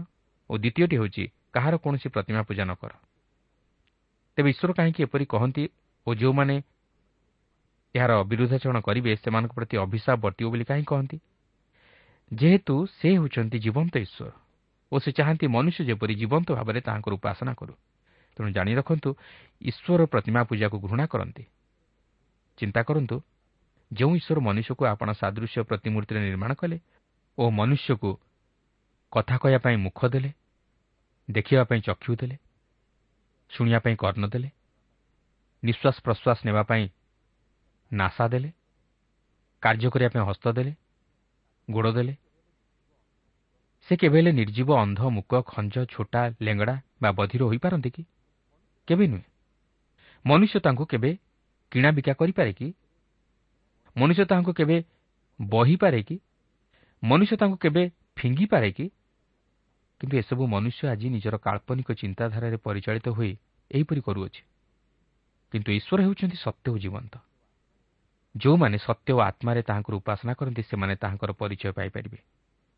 Speaker 1: ଓ ଦ୍ୱିତୀୟଟି ହେଉଛି କାହାର କୌଣସି ପ୍ରତିମା ପୂଜା ନ କର। ତେବେ ଈଶ୍ୱର କାହିଁକି ଏପରି କହନ୍ତି ଓ ଯେଉଁମାନେ ଏହାର ବିରୁଦ୍ଧାଚରଣ କରିବେ ସେମାନଙ୍କ ପ୍ରତି ଅଭିଶାପ ବର୍ତ୍ତିବ ବୋଲି କାହିଁ କହନ୍ତି? ଯେହେତୁ ସେ ହେଉଛନ୍ତି ଜୀବନ୍ତ ଈଶ୍ୱର ଓ ସେ ଚାହାନ୍ତି ମନୁଷ୍ୟ ଯେପରି ଜୀବନ୍ତ ଭାବରେ ତାହାଙ୍କର ଉପାସନା କରୁ। ତେଣୁ ଜାଣି ରଖନ୍ତୁ ଈଶ୍ୱର ପ୍ରତିମା ପୂଜାକୁ ଘୃଣା କରନ୍ତି। ଚିନ୍ତା କରନ୍ତୁ ଯେଉଁ ଈଶ୍ୱର ମନୁଷ୍ୟକୁ ଆପଣ ସାଦୃଶ୍ୟ ପ୍ରତିମୂର୍ତ୍ତିରେ ନିର୍ମାଣ କଲେ ଓ ମନୁଷ୍ୟକୁ କଥା କହିବା ପାଇଁ ମୁଖ ଦେଲେ ଦେଖିବା ପାଇଁ ଚକ୍ଷୁ ଦେଲେ ଶୁଣିବା ପାଇଁ କର୍ଣ୍ଣ ଦେଲେ ନିଶ୍ୱାସ ପ୍ରଶ୍ୱାସ ନେବା ପାଇଁ ନାସା ଦେଲେ କାର୍ଯ୍ୟ କରିବା ପାଇଁ ହସ୍ତ ଦେଲେ ଗୋଡ଼ ଦେଲେ। ସେ କେବେ ହେଲେ ନିର୍ଜୀବ ଅନ୍ଧ ମୁକ ଖଞ୍ଜ ଛୋଟା ଲେଙ୍ଗଡ଼ା ବା ବଧିର ହୋଇପାରନ୍ତି କି? କେବେ ନୁହେଁ। ମନୁଷ୍ୟ ତାଙ୍କୁ କେବେ କିଣାବିକା କରିପାରେ କି? ମନୁଷ୍ୟ ତାହାଙ୍କୁ କେବେ ବହିପାରେ କି? ମନୁଷ୍ୟ ତାଙ୍କୁ କେବେ ଫିଙ୍ଗିପାରେ କିନ୍ତୁ ଏସବୁ ମନୁଷ୍ୟ ଆଜି ନିଜର କାଳ୍ପନିକ ଚିନ୍ତାଧାରାରେ ପରିଚାଳିତ ହୋଇ ଏହିପରି କରୁଅଛି। କିନ୍ତୁ ଈଶ୍ୱର ହେଉଛନ୍ତି ସତ୍ୟ ଓ ଜୀବନ୍ତ। ଯେଉଁମାନେ ସତ୍ୟ ଓ ଆତ୍ମାରେ ତାହାଙ୍କର ଉପାସନା କରନ୍ତି ସେମାନେ ତାହାଙ୍କର ପରିଚୟ ପାଇପାରିବେ।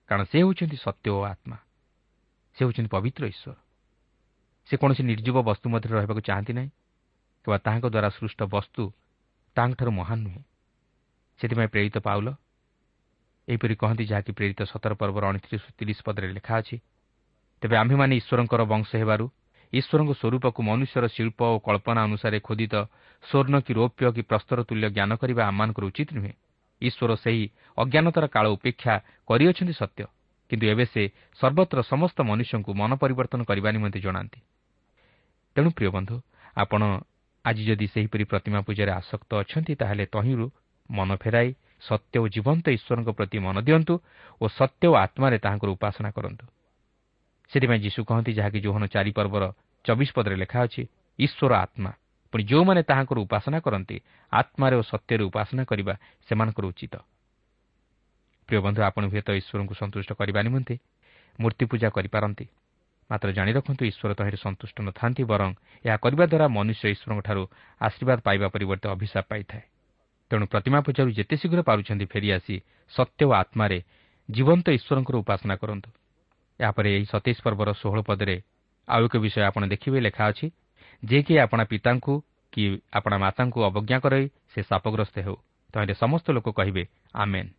Speaker 1: କାରଣ ସେ ହେଉଛନ୍ତି ସତ୍ୟ ଓ ଆତ୍ମା। ସେ ହେଉଛନ୍ତି ପବିତ୍ର ଈଶ୍ୱର। ସେ କୌଣସି ନିର୍ଜୀବ ବସ୍ତୁ ମଧ୍ୟରେ ରହିବାକୁ ଚାହାନ୍ତି ନାହିଁ କିମ୍ବା ତାହାଙ୍କ ଦ୍ୱାରା ସୃଷ୍ଟ ବସ୍ତୁ ତାଙ୍କଠାରୁ ମହାନ ନୁହେଁ। ସେଥିପାଇଁ ପ୍ରେରିତ ପାଉଲ ଏହିପରି କହନ୍ତି ଯାହାକି ପ୍ରେରିତ ସତର ପର୍ବର ଅଣତିରିଶ ତିରିଶ ପଦରେ ଲେଖା ଅଛି। ତେବେ ଆମ୍ଭେମାନେ ଈଶ୍ୱରଙ୍କର ବଂଶ ହେବାରୁ ଈଶ୍ୱରଙ୍କ ସ୍ୱରୂପକୁ ମନୁଷ୍ୟର ଶିଳ୍ପ ଓ କଳ୍ପନା ଅନୁସାରେ ଖୋଦିତ ସ୍ୱର୍ଣ୍ଣ କି ରୌପ୍ୟ କି ପ୍ରସ୍ତର ତୁଲ୍ୟ ଜ୍ଞାନ କରିବା ଆମମାନଙ୍କର ଉଚିତ ନୁହେଁ। ଈଶ୍ୱର ସେହି ଅଜ୍ଞାନତାର କାଳ ଉପେକ୍ଷା କରିଅଛନ୍ତି ସତ୍ୟ କିନ୍ତୁ ଏବେ ସେ ସର୍ବତ୍ର ସମସ୍ତ ମନୁଷ୍ୟଙ୍କୁ ମନ ପରିବର୍ତ୍ତନ କରିବା ନିମନ୍ତେ ଜଣାନ୍ତି। ତେଣୁ ପ୍ରିୟ ବନ୍ଧୁ ଆପଣ ଆଜି ଯଦି ସେହିପରି ପ୍ରତିମା ପୂଜାରେ ଆସକ୍ତ ଅଛନ୍ତି ତାହେଲେ ତହିଁରୁ ମନ ଫେରାଇ ସତ୍ୟ ଓ ଜୀବନ୍ତ ଈଶ୍ୱରଙ୍କ ପ୍ରତି ମନ ଦିଅନ୍ତୁ ଓ ସତ୍ୟ ଓ ଆତ୍ମାରେ ତାହାଙ୍କର ଉପାସନା କରନ୍ତୁ। ସେଥିପାଇଁ ଯୀଶୁ କହନ୍ତି ଯାହାକି ଜୋହନ ଚାରି ପର୍ବର ଚବିଶ ପଦରେ ଲେଖା ଅଛି ଈଶ୍ୱର ଆତ୍ମା। ପୁଣି ଯେଉଁମାନେ ତାହାଙ୍କର ଉପାସନା କରନ୍ତି ଆତ୍ମାରେ ଓ ସତ୍ୟରେ ଉପାସନା କରିବା ସେମାନଙ୍କର ଉଚିତ। ପ୍ରିୟ ବନ୍ଧୁ ଆପଣ ହୁଏତ ଈଶ୍ୱରଙ୍କୁ ସନ୍ତୁଷ୍ଟ କରିବା ନିମନ୍ତେ ମୂର୍ତ୍ତି ପୂଜା କରିପାରନ୍ତି। ମାତ୍ର ଜାଣି ରଖନ୍ତୁ ଈଶ୍ୱର ତହିଁରେ ସନ୍ତୁଷ୍ଟ ନଥାନ୍ତି ବରଂ ଏହା କରିବା ଦ୍ୱାରା ମନୁଷ୍ୟ ଈଶ୍ୱରଙ୍କଠାରୁ ଆଶୀର୍ବାଦ ପାଇବା ପରିବର୍ତ୍ତେ ଅଭିଶାପ ପାଇଥାଏ। ତେଣୁ ପ୍ରତିମା ପୂଜାରୁ ଯେତେ ଶୀଘ୍ର ପାରୁଛନ୍ତି ଫେରିଆସି ସତ୍ୟ ଓ ଆତ୍ମାରେ ଜୀବନ୍ତ ଈଶ୍ୱରଙ୍କର ଉପାସନା କରନ୍ତୁ। ଏହାପରେ ଏହି ସତେଇଶ ପର୍ବର ଷୋହଳ ପଦରେ ଆଉ ଏକ ବିଷୟ ଆପଣ ଦେଖିବେ ଲେଖା ଅଛି ଯେ କି ଆପଣା ପିତାଙ୍କୁ କି ଆପଣା ମାତାଙ୍କୁ ଅବଜ୍ଞା କରାଇ ସେ ସାପଗ୍ରସ୍ତ ହେଉ। ତହିଁରେ ସମସ୍ତ ଲୋକ କହିବେ ଆମେନ୍।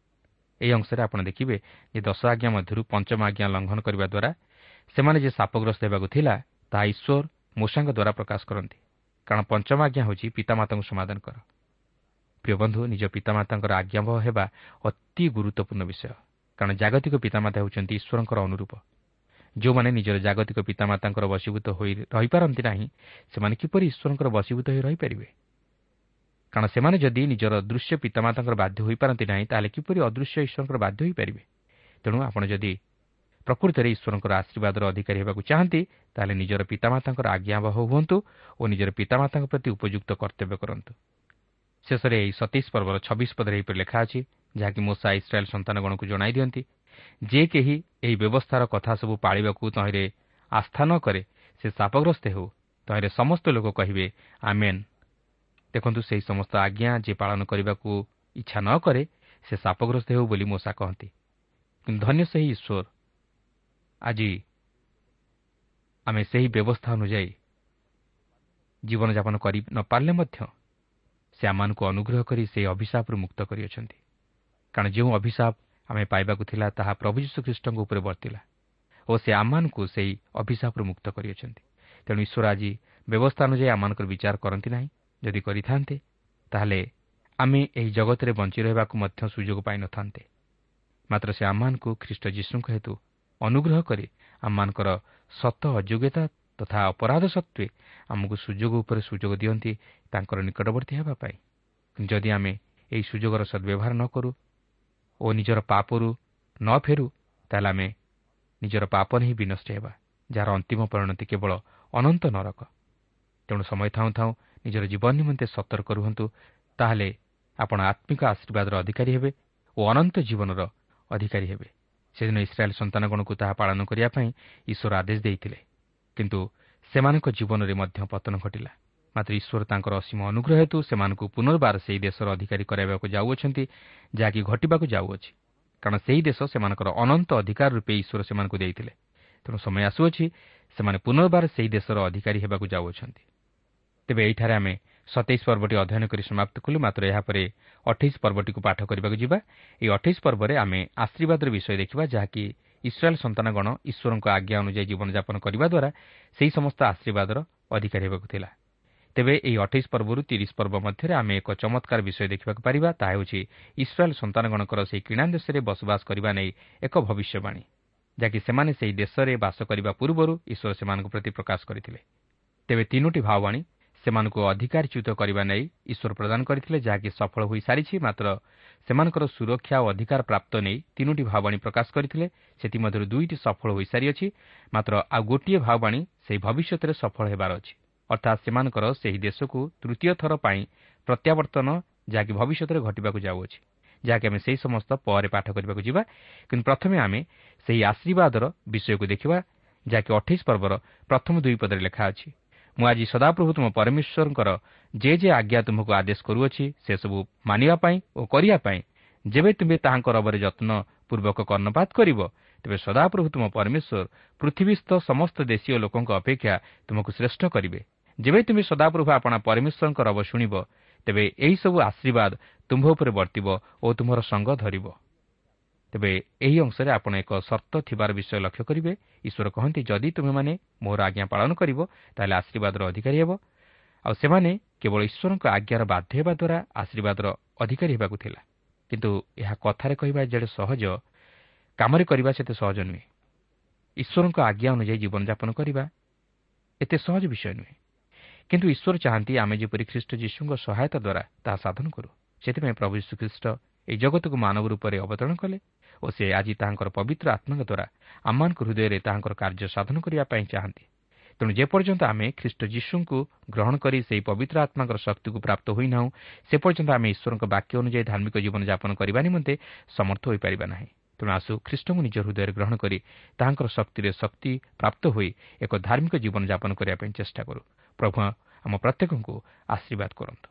Speaker 1: ଏହି ଅଂଶରେ ଆପଣ ଦେଖିବେ ଯେ ଦଶ ଆଜ୍ଞା ମଧ୍ୟରୁ ପଞ୍ଚମ ଆଜ୍ଞା ଲଙ୍ଘନ କରିବା ଦ୍ୱାରା ସେମାନେ ଯେ ସାପଗ୍ରସ୍ତ ହେବାକୁ ଥିଲା ତାହା ଈଶ୍ୱର ମୂଷାଙ୍କ ଦ୍ୱାରା ପ୍ରକାଶ କରନ୍ତି। କାରଣ ପଞ୍ଚମ ଆଜ୍ଞା ହେଉଛି ପିତାମାତାଙ୍କୁ ସମାଧାନ କର। ପ୍ରିୟ ବନ୍ଧୁ ନିଜ ପିତାମାତାଙ୍କର ଆଜ୍ଞାବହ ହେବା ଅତି ଗୁରୁତ୍ୱପୂର୍ଣ୍ଣ ବିଷୟ। କାରଣ ଜାଗତିକ ପିତାମାତା ହେଉଛନ୍ତି ଈଶ୍ୱରଙ୍କର ଅନୁରୂପ। ଯେଉଁମାନେ ନିଜର ଜାଗତିକ ପିତାମାତାଙ୍କର ବଶୀଭୂତ ହୋଇ ରହିପାରନ୍ତି ନାହିଁ ସେମାନେ କିପରି ଈଶ୍ୱରଙ୍କର ବଶୀଭୂତ ହୋଇ ରହିପାରିବେ? କାରଣ ସେମାନେ ଯଦି ନିଜର ଦୃଶ୍ୟ ପିତାମାତାଙ୍କର ବାଧ୍ୟ ହୋଇପାରନ୍ତି ନାହିଁ ତାହେଲେ କିପରି ଅଦୃଶ୍ୟ ଈଶ୍ୱରଙ୍କର ବାଧ୍ୟ ହୋଇପାରିବେ? ତେଣୁ ଆପଣ ଯଦି ପ୍ରକୃତରେ ଈଶ୍ୱରଙ୍କର ଆଶୀର୍ବାଦର ଅଧିକାରୀ ହେବାକୁ ଚାହାନ୍ତି ତାହେଲେ ନିଜର ପିତାମାତାଙ୍କର ଆଜ୍ଞାବହ ହୁଅନ୍ତୁ ଓ ନିଜର ପିତାମାତାଙ୍କ ପ୍ରତି ଉପଯୁକ୍ତ କର୍ତ୍ତବ୍ୟ କରନ୍ତୁ। ଶେଷରେ ଏହି ସତେଇଶ ପର୍ବର ଛବିଶ ପଦରେ ଏହିପରି ଲେଖା ଅଛି ଯାହାକି ମୋସା ଇସ୍ରାଏଲ୍ ସନ୍ତାନଗଣକୁ ଜଣାଇ ଦିଅନ୍ତି ଯେ କେହି ଏହି ବ୍ୟବସ୍ଥାର କଥା ସବୁ ପାଳିବାକୁ ତହିଁରେ ଆସ୍ଥା ନ କରେ ସେ ସାପଗ୍ରସ୍ତ ହେଉ। ତହିଁରେ ସମସ୍ତ ଲୋକ କହିବେ ଆମେନ୍। ଦେଖନ୍ତୁ ସେହି ସମସ୍ତ ଆଜ୍ଞା ଯିଏ ପାଳନ କରିବାକୁ ଇଚ୍ଛା ନ କରେ ସେ ସାପଗ୍ରସ୍ତ ହେଉ ବୋଲି ମୋସା କହନ୍ତି। କିନ୍ତୁ ଧନ୍ୟ ସେହି ଈଶ୍ୱର। ଆଜି ଆମେ ସେହି ବ୍ୟବସ୍ଥା ଅନୁଯାୟୀ ଜୀବନଯାପନ କରି ନ ପାରିଲେ ମଧ୍ୟ ସେ ଆମମାନଙ୍କୁ ଅନୁଗ୍ରହ କରି ସେହି ଅଭିଶାପରୁ ମୁକ୍ତ କରିଅଛନ୍ତି। କାରଣ ଯେଉଁ ଅଭିଶାପ ଆମେ ପାଇବାକୁ ଥିଲା ତାହା ପ୍ରଭୁ ଯୀଶୁଖ୍ରୀଷ୍ଟଙ୍କ ଉପରେ ବର୍ତ୍ତିଲା ଓ ସେ ଆମମାନଙ୍କୁ ସେହି ଅଭିଶାପରୁ ମୁକ୍ତ କରିଅଛନ୍ତି। ତେଣୁ ଈଶ୍ୱର ଆଜି ବ୍ୟବସ୍ଥା ଅନୁଯାୟୀ ଆମମାନଙ୍କର ବିଚାର କରନ୍ତି ନାହିଁ। ଯଦି କରିଥାନ୍ତେ ତାହେଲେ ଆମେ ଏହି ଜଗତରେ ବଞ୍ଚି ରହିବାକୁ ମଧ୍ୟ ସୁଯୋଗ ପାଇନଥାନ୍ତେ। ମାତ୍ର ସେ ଆମମାନଙ୍କୁ ଖ୍ରୀଷ୍ଟ ଯୀଶୁଙ୍କ ହେତୁ ଅନୁଗ୍ରହ କରି ଆମମାନଙ୍କର ସତ ଅଯୋଗ୍ୟତା ତଥା ଅପରାଧ ସତ୍ତ୍ୱେ ଆମକୁ ସୁଯୋଗ ଉପରେ ସୁଯୋଗ ଦିଅନ୍ତି ତାଙ୍କର ନିକଟବର୍ତ୍ତୀ ହେବା ପାଇଁ। ଯଦି ଆମେ ଏହି ସୁଯୋଗର ସଦ୍ବ୍ୟବହାର ନ କରୁ ଓ ନିଜର ପାପରୁ ନ ଫେରୁ ତାହେଲେ ଆମେ ନିଜର ପାପରେ ହିଁ ବିନଷ୍ଟ ହେବା ଯାହାର ଅନ୍ତିମ ପରିଣତି କେବଳ ଅନନ୍ତ ନରକ। ତେଣୁ ସମୟ ଥାଉଁ ଥାଉଁ ନିଜର ଜୀବନ ନିମନ୍ତେ ସତର୍କ ରୁହନ୍ତୁ ତାହେଲେ ଆପଣ ଆତ୍ମିକ ଆଶୀର୍ବାଦର ଅଧିକାରୀ ହେବେ ଓ ଅନନ୍ତ ଜୀବନର ଅଧିକାରୀ ହେବେ। ସେଦିନ ଇସ୍ରାଏଲ୍ ସନ୍ତାନଗଣକୁ ତାହା ପାଳନ କରିବା ପାଇଁ ଈଶ୍ୱର ଆଦେଶ ଦେଇଥିଲେ। କିନ୍ତୁ ସେମାନଙ୍କ ଜୀବନରେ ମଧ୍ୟ ପତନ ଘଟିଲା ମାତ୍ର ଈଶ୍ୱର ତାଙ୍କର ଅସୀମ ଅନୁଗ୍ରହ ହେତୁ ସେମାନଙ୍କୁ ପୁନର୍ବାର ସେହି ଦେଶର ଅଧିକାରୀ କରାଇବାକୁ ଯାଉଅଛନ୍ତି ଯାହାକି ଘଟିବାକୁ ଯାଉଅଛି କାରଣ ସେହି ଦେଶ ସେମାନଙ୍କର ଅନନ୍ତ ଅଧିକାର ରୂପେ ଈଶ୍ୱର ସେମାନଙ୍କୁ ଦେଇଥିଲେ ତେଣୁ ସମୟ ଆସୁଅଛି ସେମାନେ ପୁନର୍ବାର ସେହି ଦେଶର ଅଧିକାରୀ ହେବାକୁ ଯାଉଅଛନ୍ତି। ତେବେ ଏହିଠାରେ ଆମେ ସତେଇଶ ପର୍ବଟି ଅଧ୍ୟୟନ କରି ସମାପ୍ତ କଲୁ। ମାତ୍ର ଏହାପରେ ଅଠେଇଶ ପର୍ବଟିକୁ ପାଠ କରିବାକୁ ଯିବା। ଏହି ଅଠେଇଶ ପର୍ବରେ ଆମେ ଆଶୀର୍ବାଦର ବିଷୟ ଦେଖିବା ଯାହାକି ଇସ୍ରାଏଲ୍ ସନ୍ତାନଗଣ ଈଶ୍ୱରଙ୍କ ଆଜ୍ଞା ଅନୁଯାୟୀ ଜୀବନଯାପନ କରିବା ଦ୍ୱାରା ସେହି ସମସ୍ତ ଆଶୀର୍ବାଦର ଅଧିକାରୀ ହେବାକୁ ଥିଲା। ତେବେ ଏହି ଅଠେଇଶ ପର୍ବରୁ ତିରିଶ ପର୍ବ ମଧ୍ୟରେ ଆମେ ଏକ ଚମତ୍କାର ବିଷୟ ଦେଖିବାକୁ ପାରିବା ତାହା ହେଉଛି ଇସ୍ରାଏଲ୍ ସନ୍ତାନଗଣଙ୍କର ସେହି କିଣା ଦେଶରେ ବସବାସ କରିବା ନେଇ ଏକ ଭବିଷ୍ୟବାଣୀ ଯାହାକି ସେମାନେ ସେହି ଦେଶରେ ବାସ କରିବା ପୂର୍ବରୁ ଈଶ୍ୱର ସେମାନଙ୍କ ପ୍ରତି ପ୍ରକାଶ କରିଥିଲେ। ତେବେ ତିନୋଟି ଭାବବାଣୀ ସେମାନଙ୍କୁ ଅଧିକାରଚ୍ୟୁତ କରିବା ନେଇ ଈଶ୍ୱର ପ୍ରଦାନ କରିଥିଲେ ଯାହାକି ସଫଳ ହୋଇସାରିଛି ମାତ୍ର ସେମାନଙ୍କର ସୁରକ୍ଷା ଓ ଅଧିକାର ପ୍ରାପ୍ତ ନେଇ ତିନୋଟି ଭାବବାଣୀ ପ୍ରକାଶ କରିଥିଲେ। ସେଥିମଧ୍ୟରୁ ଦୁଇଟି ସଫଳ ହୋଇସାରିଅଛି। ମାତ୍ର ଆଉ ଗୋଟିଏ ଭାବବାଣୀ ସେହି ଭବିଷ୍ୟତରେ ସଫଳ ହେବାର ଅଛି। ଅର୍ଥାତ୍ ସେମାନଙ୍କର ସେହି ଦେଶକୁ ତୃତୀୟ ଥର ପାଇଁ ପ୍ରତ୍ୟାବର୍ତ୍ତନ ଯାହାକି ଭବିଷ୍ୟତରେ ଘଟିବାକୁ ଯାଉଅଛି ଯାହାକି ଆମେ ସେହି ସମସ୍ତ ପରେ ପାଠ କରିବାକୁ ଯିବା। କିନ୍ତୁ ପ୍ରଥମେ ଆମେ ସେହି ଆଶୀର୍ବାଦର ବିଷୟକୁ ଦେଖିବା ଯାହାକି ଅଠେଇଶ ପର୍ବର ପ୍ରଥମ ଦୁଇ ପଦରେ ଲେଖା ଅଛି। ମୁଁ ଆଜି ସଦାପ୍ରଭୁ ତୁମ ପରମେଶ୍ୱରଙ୍କର ଯେ ଯେ ଆଜ୍ଞା ତୁମକୁ ଆଦେଶ କରୁଅଛି ସେସବୁ ମାନିବା ପାଇଁ ଓ କରିବା ପାଇଁ ଯେବେ ତୁମେ ତାହାଙ୍କ ରବରେ ଯତ୍ନ ପୂର୍ବକ କର୍ଣ୍ଣପାତ କରିବ ତେବେ ସଦାପ୍ରଭୁ ତୁମ ପରମେଶ୍ୱର ପୃଥିବୀସ୍ଥ ସମସ୍ତ ଦେଶୀୟ ଲୋକଙ୍କ ଅପେକ୍ଷା ତୁମକୁ ଶ୍ରେଷ୍ଠ କରିବେ। ଯେବେ ତୁମେ ସଦାପ୍ରଭୁ ଆପଣା ପରମେଶ୍ୱରଙ୍କ ରବ ଶୁଣିବ ତେବେ ଏହିସବୁ ଆଶୀର୍ବାଦ ତୁମ୍ଭ ଉପରେ ବର୍ତ୍ତିବ ଓ ତୁମର ସଙ୍ଗ ଧରିବ। ତେବେ ଏହି ଅଂଶରେ ଆପଣ ଏକ ସର୍ତ୍ତ ଥିବାର ବିଷୟ ଲକ୍ଷ୍ୟ କରିବେ। ଈଶ୍ୱର କହନ୍ତି ଯଦି ତୁମେମାନେ ମୋର ଆଜ୍ଞା ପାଳନ କରିବ ତାହେଲେ ଆଶୀର୍ବାଦର ଅଧିକାରୀ ହେବ। ଆଉ ସେମାନେ କେବଳ ଈଶ୍ୱରଙ୍କ ଆଜ୍ଞାର ବାଧ୍ୟ ହେବା ଦ୍ୱାରା ଆଶୀର୍ବାଦର ଅଧିକାରୀ ହେବାକୁ ଥିଲା। କିନ୍ତୁ ଏହା କଥାରେ କହିବା ଯେଡ଼େ ସହଜ କାମରେ କରିବା ସେତେ ସହଜ ନୁହେଁ। ଈଶ୍ୱରଙ୍କ ଆଜ୍ଞା ଅନୁଯାୟୀ ଜୀବନଯାପନ କରିବା ଏତେ ସହଜ ବିଷୟ ନୁହେଁ। କିନ୍ତୁ ଈଶ୍ୱର ଚାହାନ୍ତି ଆମେ ଯେପରି ଖ୍ରୀଷ୍ଟ ଯୀଶୁଙ୍କ ସହାୟତା ଦ୍ୱାରା ତାହା ସାଧନ କରୁ। ସେଥିପାଇଁ ପ୍ରଭୁ ଯୀଶୁଖ୍ରୀଷ୍ଟ ଏହି ଜଗତକୁ ମାନବ ରୂପରେ ଅବତରଣ କଲେ ଓ ସେ ଆଜି ତାହାଙ୍କର ପବିତ୍ର ଆତ୍ମାଙ୍କ ଦ୍ୱାରା ଆମମାନଙ୍କ ହୃଦୟରେ ତାହାଙ୍କର କାର୍ଯ୍ୟ ସାଧନ କରିବା ପାଇଁ ଚାହାନ୍ତି। ତେଣୁ ଯେପର୍ଯ୍ୟନ୍ତ ଆମେ ଖ୍ରୀଷ୍ଟ ଯୀଶୁଙ୍କୁ ଗ୍ରହଣ କରି ସେହି ପବିତ୍ର ଆତ୍ମାଙ୍କର ଶକ୍ତିକୁ ପ୍ରାପ୍ତ ହୋଇନାହୁଁ ସେ ପର୍ଯ୍ୟନ୍ତ ଆମେ ଈଶ୍ୱରଙ୍କ ବାକ୍ୟ ଅନୁଯାୟୀ ଧାର୍ମିକ ଜୀବନଯାପନ କରିବା ନିମନ୍ତେ ସମର୍ଥ ହୋଇପାରିବା ନାହିଁ। ତେଣୁ ଆସୁ ଖ୍ରୀଷ୍ଟଙ୍କୁ ନିଜ ହୃଦୟରେ ଗ୍ରହଣ କରି ତାହାଙ୍କର ଶକ୍ତିରେ ଶକ୍ତି ପ୍ରାପ୍ତ ହୋଇ ଏକ ଧାର୍ମିକ ଜୀବନଯାପନ କରିବା ପାଇଁ ଚେଷ୍ଟା କରୁ। ପ୍ରଭୁ ଆମ ପ୍ରତ୍ୟେକଙ୍କୁ ଆଶୀର୍ବାଦ କରନ୍ତୁ।